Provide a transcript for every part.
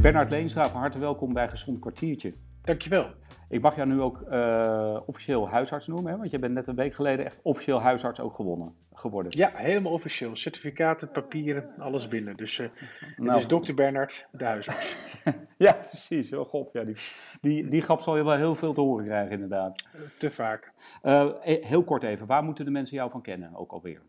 Bernard Leenstra, van harte welkom bij Gezond Kwartiertje. Dankjewel. Ik mag jou nu ook uh, officieel huisarts noemen, hè? want je bent net een week geleden echt officieel huisarts ook gewonnen, geworden. Ja, helemaal officieel. Certificaten, papieren, alles binnen. Dus uh, nou, het is dokter Bernard, de huisarts. ja, precies. Oh god, ja, die, die, die grap zal je wel heel veel te horen krijgen inderdaad. Te vaak. Uh, heel kort even, waar moeten de mensen jou van kennen ook alweer?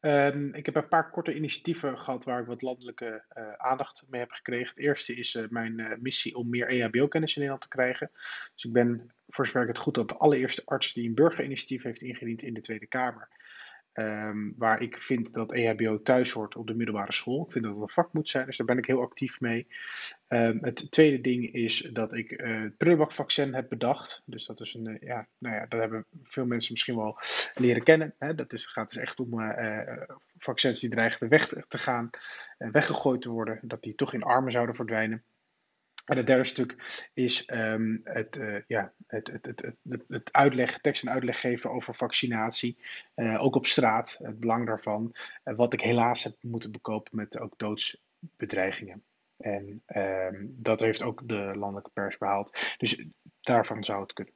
Um, ik heb een paar korte initiatieven gehad waar ik wat landelijke uh, aandacht mee heb gekregen. Het eerste is uh, mijn uh, missie om meer EHBO-kennis in Nederland te krijgen. Dus ik ben, voor zover ik het goed had, de allereerste arts die een burgerinitiatief heeft ingediend in de Tweede Kamer. Um, waar ik vind dat EHBO thuis hoort op de middelbare school. Ik vind dat het een vak moet zijn, dus daar ben ik heel actief mee. Um, het tweede ding is dat ik uh, het prullenbakvaccin heb bedacht. Dus dat is een, uh, ja, nou ja, dat hebben veel mensen misschien wel leren kennen. Hè? Dat is, gaat dus echt om uh, vaccins die dreigen weg te gaan, weggegooid te worden, dat die toch in armen zouden verdwijnen. En het derde stuk is um, het, uh, ja, het, het, het, het, het uitleg, tekst en uitleg geven over vaccinatie. Uh, ook op straat, het belang daarvan. Uh, wat ik helaas heb moeten bekopen met ook doodsbedreigingen. En um, dat heeft ook de landelijke pers behaald. Dus daarvan zou het kunnen.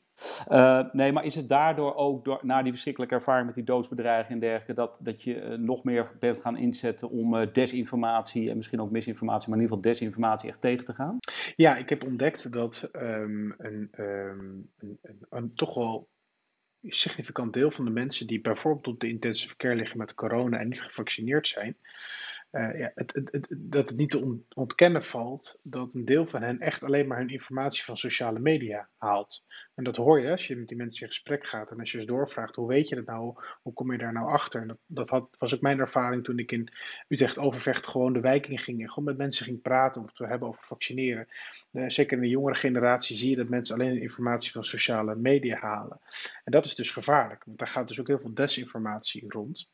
Uh, nee, maar is het daardoor ook, door, na die verschrikkelijke ervaring met die doodsbedreiging en dergelijke, dat, dat je uh, nog meer bent gaan inzetten om uh, desinformatie en misschien ook misinformatie, maar in ieder geval desinformatie echt tegen te gaan? Ja, ik heb ontdekt dat een, um, een, een, een, toch wel significant deel van de mensen die bijvoorbeeld op de intensive care liggen met corona en niet gevaccineerd zijn, uh, ja, het, het, dat het niet te ontkennen valt dat een deel van hen echt alleen maar hun informatie van sociale media haalt. En dat hoor je als je met die mensen in gesprek gaat en als je ze doorvraagt, hoe weet je dat nou, hoe kom je daar nou achter? En dat, dat had, was ook mijn ervaring toen ik in Utrecht Overvecht gewoon de wijk in ging en gewoon met mensen ging praten om het te hebben over vaccineren. Uh, zeker in de jongere generatie zie je dat mensen alleen informatie van sociale media halen. En dat is dus gevaarlijk, want daar gaat dus ook heel veel desinformatie rond.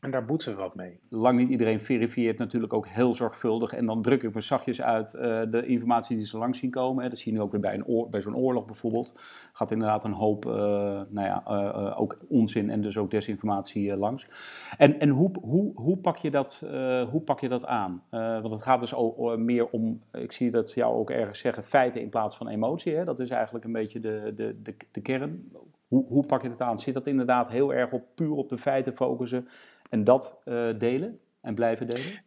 En daar moeten we wat mee. Lang niet iedereen verifieert natuurlijk ook heel zorgvuldig. En dan druk ik me zachtjes uit uh, de informatie die ze langs zien komen. Hè. Dat zie je nu ook weer bij, een bij zo'n oorlog bijvoorbeeld. Gaat inderdaad een hoop uh, nou ja, uh, ook onzin en dus ook desinformatie langs. En, en hoe, hoe, hoe, pak je dat, hoe pak je dat aan? want het gaat dus ook meer om, ik zie dat jou ook ergens zeggen, feiten in plaats van emotie. Hè. Dat is eigenlijk een beetje de, de, de, de kern. Hoe, hoe pak je dat aan? Zit dat inderdaad heel erg op puur op de feiten focussen? En dat uh, delen en blijven delen?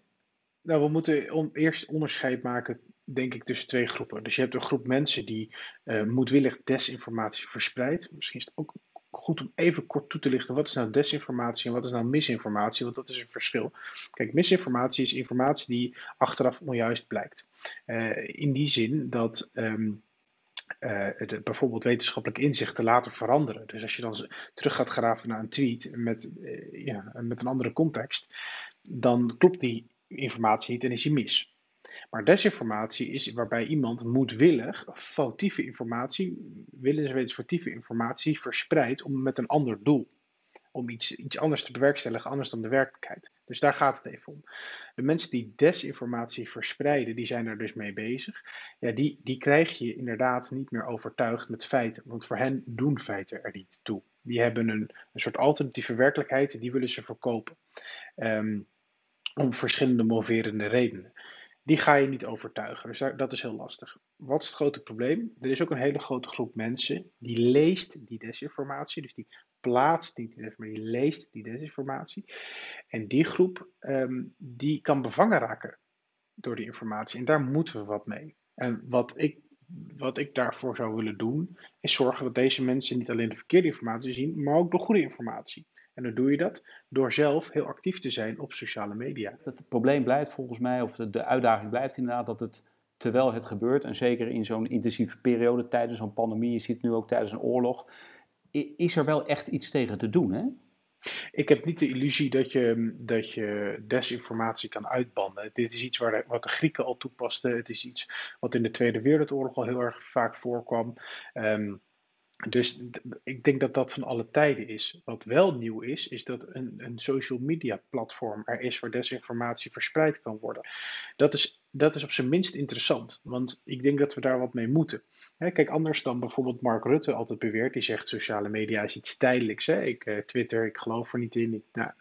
Nou, we moeten on eerst onderscheid maken, denk ik, tussen twee groepen. Dus je hebt een groep mensen die uh, moedwillig desinformatie verspreidt. Misschien is het ook goed om even kort toe te lichten. Wat is nou desinformatie en wat is nou misinformatie? Want dat is een verschil. Kijk, misinformatie is informatie die achteraf onjuist blijkt. Uh, in die zin dat. Um, de, bijvoorbeeld wetenschappelijk inzichten laten veranderen. Dus als je dan terug gaat graven naar een tweet met, uh, ja, met een andere context, dan klopt die informatie niet en is die mis. Maar desinformatie is waarbij iemand moedwillig foutieve informatie, willenswetensfoutieve informatie verspreidt om met een ander doel om iets, iets anders te bewerkstelligen, anders dan de werkelijkheid. Dus daar gaat het even om. De mensen die desinformatie verspreiden, die zijn er dus mee bezig. Ja, die, die krijg je inderdaad niet meer overtuigd met feiten, want voor hen doen feiten er niet toe. Die hebben een, een soort alternatieve werkelijkheid, die willen ze verkopen. Um, om verschillende moverende redenen. Die ga je niet overtuigen. Dus dat is heel lastig. Wat is het grote probleem? Er is ook een hele grote groep mensen die leest die desinformatie. Dus die plaatst die, maar die leest die desinformatie. En die groep um, die kan bevangen raken door die informatie. En daar moeten we wat mee. En wat ik, wat ik daarvoor zou willen doen, is zorgen dat deze mensen niet alleen de verkeerde informatie zien, maar ook de goede informatie. En dan doe je dat door zelf heel actief te zijn op sociale media. Het probleem blijft volgens mij, of de, de uitdaging blijft inderdaad, dat het terwijl het gebeurt, en zeker in zo'n intensieve periode tijdens zo'n pandemie, je ziet nu ook tijdens een oorlog, is er wel echt iets tegen te doen, hè? Ik heb niet de illusie dat je, dat je desinformatie kan uitbannen. Dit is iets waar de, wat de Grieken al toepasten. Het is iets wat in de Tweede Wereldoorlog al heel erg vaak voorkwam. Um, dus ik denk dat dat van alle tijden is. Wat wel nieuw is, is dat een, een social media platform er is waar desinformatie verspreid kan worden. Dat is, dat is op zijn minst interessant, want ik denk dat we daar wat mee moeten. kijk, anders dan bijvoorbeeld Mark Rutte altijd beweert, die zegt sociale media is iets tijdelijks. Hè? Ik uh, Twitter, ik geloof er niet in. Nou,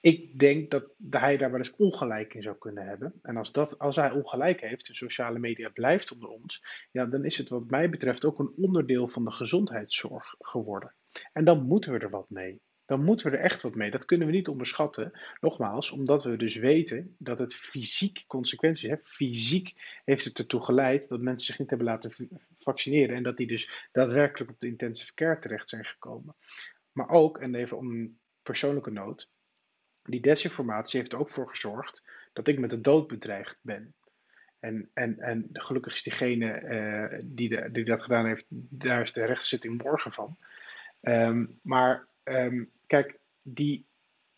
Ik denk dat hij daar wel eens ongelijk in zou kunnen hebben. En als, dat, als hij ongelijk heeft, de sociale media blijft onder ons, ja, dan is het wat mij betreft ook een onderdeel van de gezondheidszorg geworden. En dan moeten we er wat mee. Dan moeten we er echt wat mee. Dat kunnen we niet onderschatten. Nogmaals, omdat we dus weten dat het fysiek consequenties heeft. Fysiek heeft het ertoe geleid dat mensen zich niet hebben laten vaccineren. En dat die dus daadwerkelijk op de intensive care terecht zijn gekomen. Maar ook, en even om een persoonlijke noot, die desinformatie heeft er ook voor gezorgd dat ik met de dood bedreigd ben. En, en, en gelukkig is diegene uh, die, die dat gedaan heeft, daar is de rechtszitting morgen van. Um, maar um, kijk, die,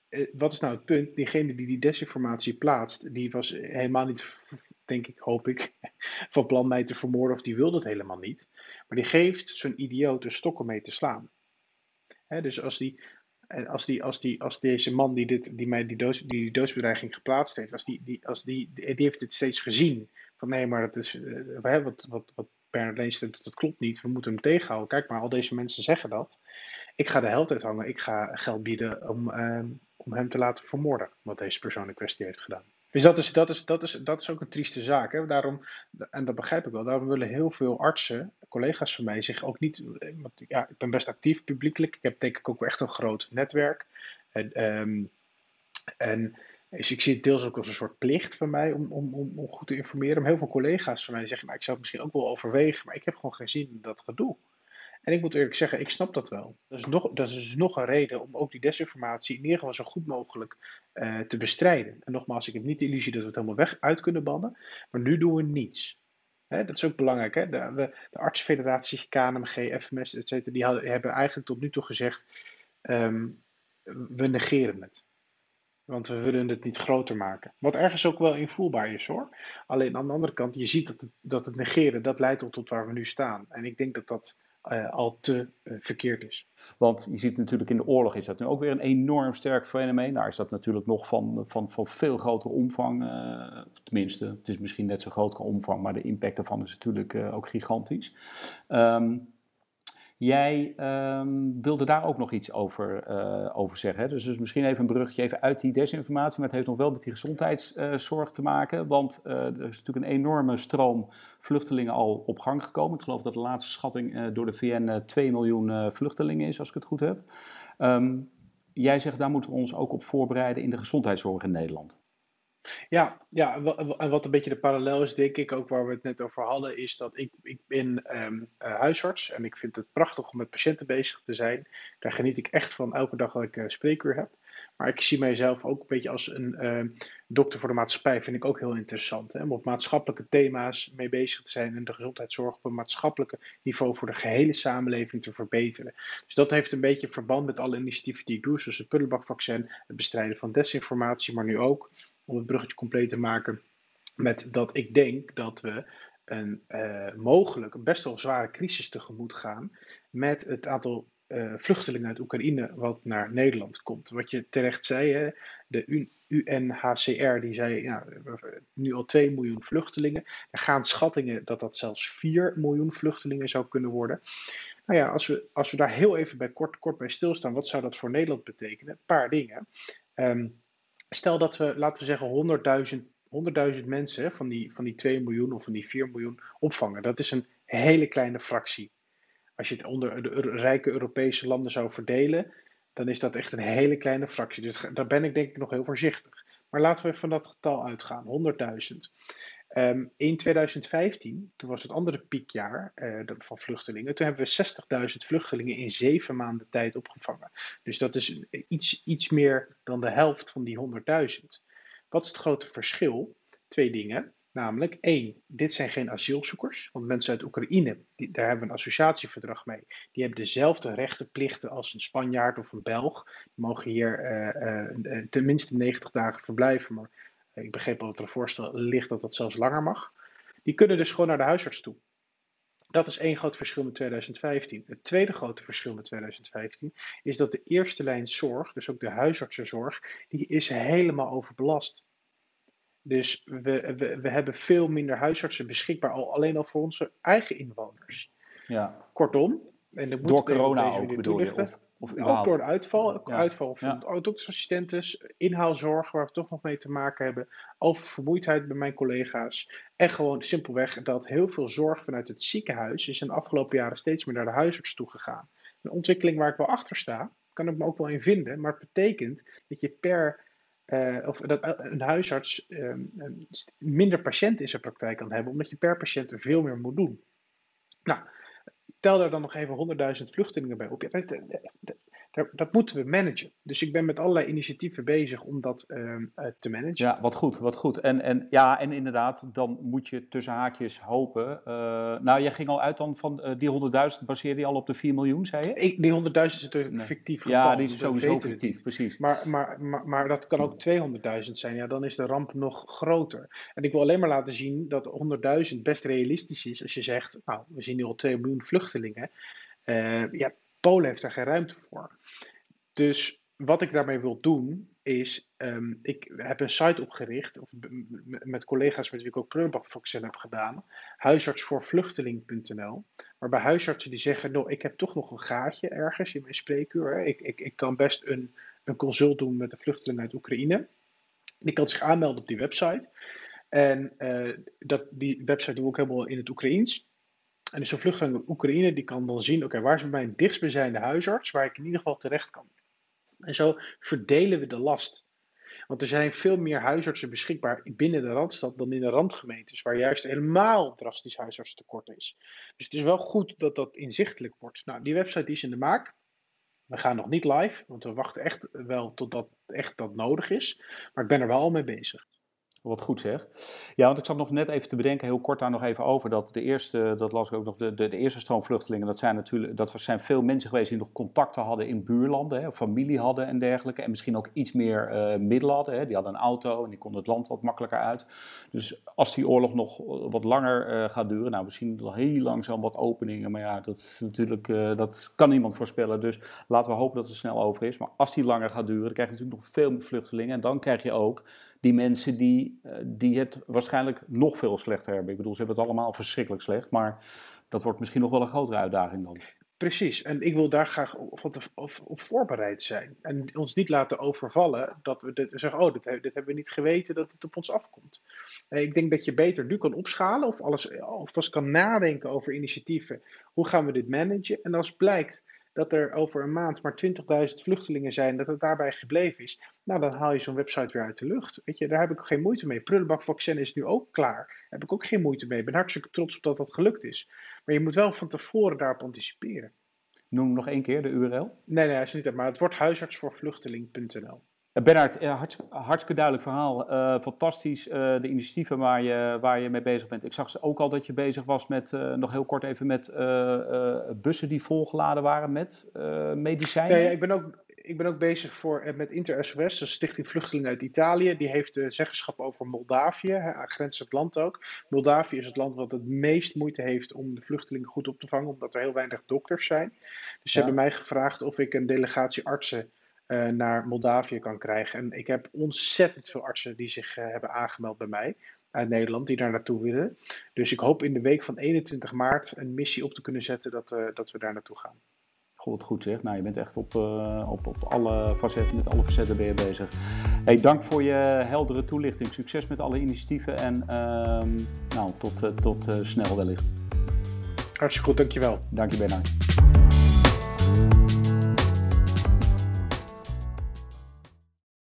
uh, wat is nou het punt? Diegene die die desinformatie plaatst, die was helemaal niet, denk ik, hoop ik, van plan mij te vermoorden of die wilde het helemaal niet. Maar die geeft zo'n idioot een stok mee te slaan. Dus als die, als, die, als, die, als deze man die, dit, die mij die, doos, die, die doosbedreiging geplaatst heeft, als die, die, als die, die, heeft het steeds gezien. Van nee, maar dat is, uh, wat, wat, wat Bernard dat klopt niet. We moeten hem tegenhouden. Kijk maar, al deze mensen zeggen dat. Ik ga de held uithangen. Ik ga geld bieden om, uh, om hem te laten vermoorden. Wat deze persoon in kwestie heeft gedaan. Dus dat is, dat is, dat is, dat is ook een trieste zaak. Hè? Daarom, en dat begrijp ik wel, daarom willen heel veel artsen, collega's van mij, zich ook niet. Want ja, ik ben best actief publiekelijk. Ik heb denk ik ook echt een groot netwerk. En, um, en dus ik zie het deels ook als een soort plicht van mij om, om, om, om goed te informeren. Maar heel veel collega's van mij zeggen, nou, ik zou het misschien ook wel overwegen, maar ik heb gewoon geen zin in dat gedoe. En ik moet eerlijk zeggen, ik snap dat wel. Dat is nog, dat is nog een reden om ook die desinformatie in ieder geval zo goed mogelijk uh, te bestrijden. En nogmaals, ik heb niet de illusie dat we het helemaal weg uit kunnen bannen, maar nu doen we niets. Hè, dat is ook belangrijk. Hè? De, de, de artsenfederatie, KNMG, FMS, etc., die hadden, hebben eigenlijk tot nu toe gezegd, um, we negeren het. Want we willen het niet groter maken. Wat ergens ook wel invoelbaar is hoor. Alleen aan de andere kant, je ziet dat het, dat het negeren, dat leidt tot waar we nu staan. En ik denk dat dat uh, al te uh, verkeerd is. Want je ziet natuurlijk in de oorlog is dat nu ook weer een enorm sterk fenomeen. Daar is dat natuurlijk nog van, van, van veel grotere omvang. Uh, tenminste, het is misschien net zo groot omvang, maar de impact daarvan is natuurlijk ook gigantisch. Um, Jij um, wilde daar ook nog iets over, uh, over zeggen. Dus, dus misschien even een bruggetje even uit die desinformatie. Maar het heeft nog wel met die gezondheidszorg uh, te maken. Want uh, er is natuurlijk een enorme stroom vluchtelingen al op gang gekomen. Ik geloof dat de laatste schatting door de VN 2 miljoen vluchtelingen is, als ik het goed heb. Um, jij zegt daar moeten we ons ook op voorbereiden in de gezondheidszorg in Nederland. Ja, ja, en wat een beetje de parallel is, denk ik, ook waar we het net over hadden, is dat ik, ik ben um, uh, huisarts en ik vind het prachtig om met patiënten bezig te zijn. Daar geniet ik echt van elke dag dat ik uh, spreekuur heb. Maar ik zie mijzelf ook een beetje als een uh, dokter voor de maatschappij, vind ik ook heel interessant. Hè? Om op maatschappelijke thema's mee bezig te zijn en de gezondheidszorg op een maatschappelijke niveau voor de gehele samenleving te verbeteren. Dus dat heeft een beetje verband met alle initiatieven die ik doe, zoals het puddelbakvaccin, het bestrijden van desinformatie, maar nu ook om het bruggetje compleet te maken met dat ik denk dat we een uh, mogelijk een best wel zware crisis tegemoet gaan met het aantal uh, vluchtelingen uit Oekraïne wat naar Nederland komt. Wat je terecht zei, hè, de UNHCR die zei ja, nu al 2 miljoen vluchtelingen. Er gaan schattingen dat dat zelfs 4 miljoen vluchtelingen zou kunnen worden. Nou ja, als we, als we daar heel even bij kort, kort bij stilstaan, wat zou dat voor Nederland betekenen? Een paar dingen. Um, stel dat we, laten we zeggen, 100.000 100.000 mensen van die, van die 2 miljoen of van die 4 miljoen opvangen. Dat is een hele kleine fractie. Als je het onder de rijke Europese landen zou verdelen, dan is dat echt een hele kleine fractie. Dus daar ben ik denk ik nog heel voorzichtig. Maar laten we van dat getal uitgaan, 100.000. Um, in 2015, toen was het andere piekjaar uh, van vluchtelingen, toen hebben we 60.000 vluchtelingen in zeven maanden tijd opgevangen. Dus dat is iets, iets meer dan de helft van die 100.000. Wat is het grote verschil? Twee dingen. Namelijk, één, dit zijn geen asielzoekers, want mensen uit Oekraïne, die, daar hebben we een associatieverdrag mee. Die hebben dezelfde rechten, plichten als een Spanjaard of een Belg. Die mogen hier uh, uh, tenminste 90 dagen verblijven, maar ik begreep dat er een voorstel ligt dat dat zelfs langer mag. Die kunnen dus gewoon naar de huisarts toe. Dat is één groot verschil met 2015. Het tweede grote verschil met 2015 is dat de eerste lijn zorg, dus ook de huisartsenzorg, die is helemaal overbelast. Dus we, we, we hebben veel minder huisartsen beschikbaar, al, alleen al voor onze eigen inwoners. Ja. Kortom, en Door corona ook bedoel je? Of? Of ook door de uitval, Ja. uitval van Ja. inhaalzorg, waar we toch nog mee te maken hebben, oververmoeidheid bij mijn collega's. En gewoon simpelweg dat heel veel zorg vanuit het ziekenhuis is in de afgelopen jaren steeds meer naar de huisarts toe gegaan. Een ontwikkeling waar ik wel achter sta, kan ik me ook wel in vinden, maar het betekent dat je per eh, of dat een huisarts ehm, minder patiënten in zijn praktijk kan hebben, omdat je per patiënt veel meer moet doen. Nou, tel daar dan nog even 100.000 vluchtelingen bij op. dat, moeten we managen. Dus ik ben met allerlei initiatieven bezig om dat ehm, eh, te managen. Ja, wat goed, wat goed. En, en, ja, en inderdaad, dan moet je tussen haakjes hopen. Eh, nou, jij ging al uit dan van eh, die 100.000, baseerde je al op de 4 miljoen, zei je? Ik, die 100.000 is natuurlijk Nee. fictief Ja, getal, die is sowieso fictief, precies. Maar, maar, maar, maar dat kan ook 200.000 zijn. Ja, dan is de ramp nog groter. En ik wil alleen maar laten zien dat 100.000 best realistisch is. Als je zegt, nou, we zien nu al 2 miljoen vluchtelingen. Eh, ja, Polen heeft daar geen ruimte voor. Dus wat ik daarmee wil doen, is, ehm, ik heb een site opgericht, of met collega's met wie ik ook prullenbakvaccin heb gedaan, huisartsvoorvluchteling.nl, waarbij huisartsen die zeggen, nou, ik heb toch nog een gaatje ergens in mijn spreekuur, ik, ik, ik kan best een, een consult doen met een vluchteling uit Oekraïne. Die kan zich aanmelden op die website. En eh, dat, die website doen we ook helemaal in het Oekraïens. En dus een vluchteling uit Oekraïne die kan dan zien, oké, waar is mijn dichtstbijzijnde huisarts, waar ik in ieder geval terecht kan. En zo verdelen we de last. Want er zijn veel meer huisartsen beschikbaar binnen de Randstad dan in de randgemeentes, waar juist helemaal drastisch huisartsentekort is. Dus het is wel goed dat dat inzichtelijk wordt. Nou, die website is in de maak. We gaan nog niet live, want we wachten echt wel totdat echt dat nodig is. Maar ik ben er wel al mee bezig. Wat goed zeg. Ja, want ik zat nog net even te bedenken, heel kort daar nog even over, dat de eerste, dat las ik ook nog, de, de, de eerste stroom vluchtelingen, dat zijn natuurlijk, dat zijn veel mensen geweest die nog contacten hadden in buurlanden, hè, familie hadden en dergelijke, en misschien ook iets meer eh, middelen hadden. Hè. Die hadden een auto en die konden het land wat makkelijker uit. Dus als die oorlog nog wat langer eh, gaat duren, nou misschien heel langzaam wat openingen, maar ja, dat is natuurlijk, eh, dat kan niemand voorspellen. Dus laten we hopen dat het snel over is. Maar als die langer gaat duren, dan krijg je natuurlijk nog veel meer vluchtelingen en dan krijg je ook die mensen die, eh, die het waarschijnlijk nog veel slechter hebben. Ik bedoel, ze hebben het allemaal verschrikkelijk slecht, maar dat wordt misschien nog wel een grotere uitdaging dan. Precies, en ik wil daar graag op, op, voorbereid zijn. En ons niet laten overvallen dat we dit, zeggen, oh, dit, dit hebben we niet geweten dat het op ons afkomt. Eh, Ik denk dat je beter nu kan opschalen of alles alvast kan nadenken over initiatieven. Hoe gaan we dit managen? En als blijkt dat er over een maand maar 20.000 vluchtelingen zijn, dat het daarbij gebleven is, nou dan haal je zo'n website weer uit de lucht. Weet je, daar heb ik geen moeite mee. Prullenbakvaccin is nu ook klaar. Daar heb ik ook geen moeite mee. Ik ben hartstikke trots op dat dat gelukt is. Maar je moet wel van tevoren daarop anticiperen. Noem nog één keer de URL. Nee, nee, hij is niet uit, maar het wordt huisartsvoorvluchteling.nl. Bernard, eh, hartst- hartstikke duidelijk verhaal. Eh, fantastisch, eh, de initiatieven waar je, waar je mee bezig bent. Ik zag ze ook al dat je bezig was met, nog heel kort even met bussen die volgeladen waren met medicijnen. Nee, ik ben ook, ik ben ook bezig voor, met Inter-SOS, de Stichting Vluchtelingen uit Italië. Die heeft de zeggenschap over Moldavië, hè, aangrenzend land ook. Moldavië is het land wat het meest moeite heeft om de vluchtelingen goed op te vangen, omdat er heel weinig dokters zijn. Dus ze Ja. hebben mij gevraagd of ik een delegatie artsen eh, naar Moldavië kan krijgen. En ik heb ontzettend veel artsen die zich eh, hebben aangemeld bij mij uit Nederland, die daar naartoe willen. Dus ik hoop in de week van 21 maart een missie op te kunnen zetten dat, eh, dat we daar naartoe gaan. Goh, wat goed zeg. Nou, je bent echt op, op, op alle facetten, met alle facetten ben je bezig. Hey, dank voor je heldere toelichting. Succes met alle initiatieven en ehm, nou, tot, tot snel wellicht. Hartstikke goed, dankjewel. Dank je Bernard.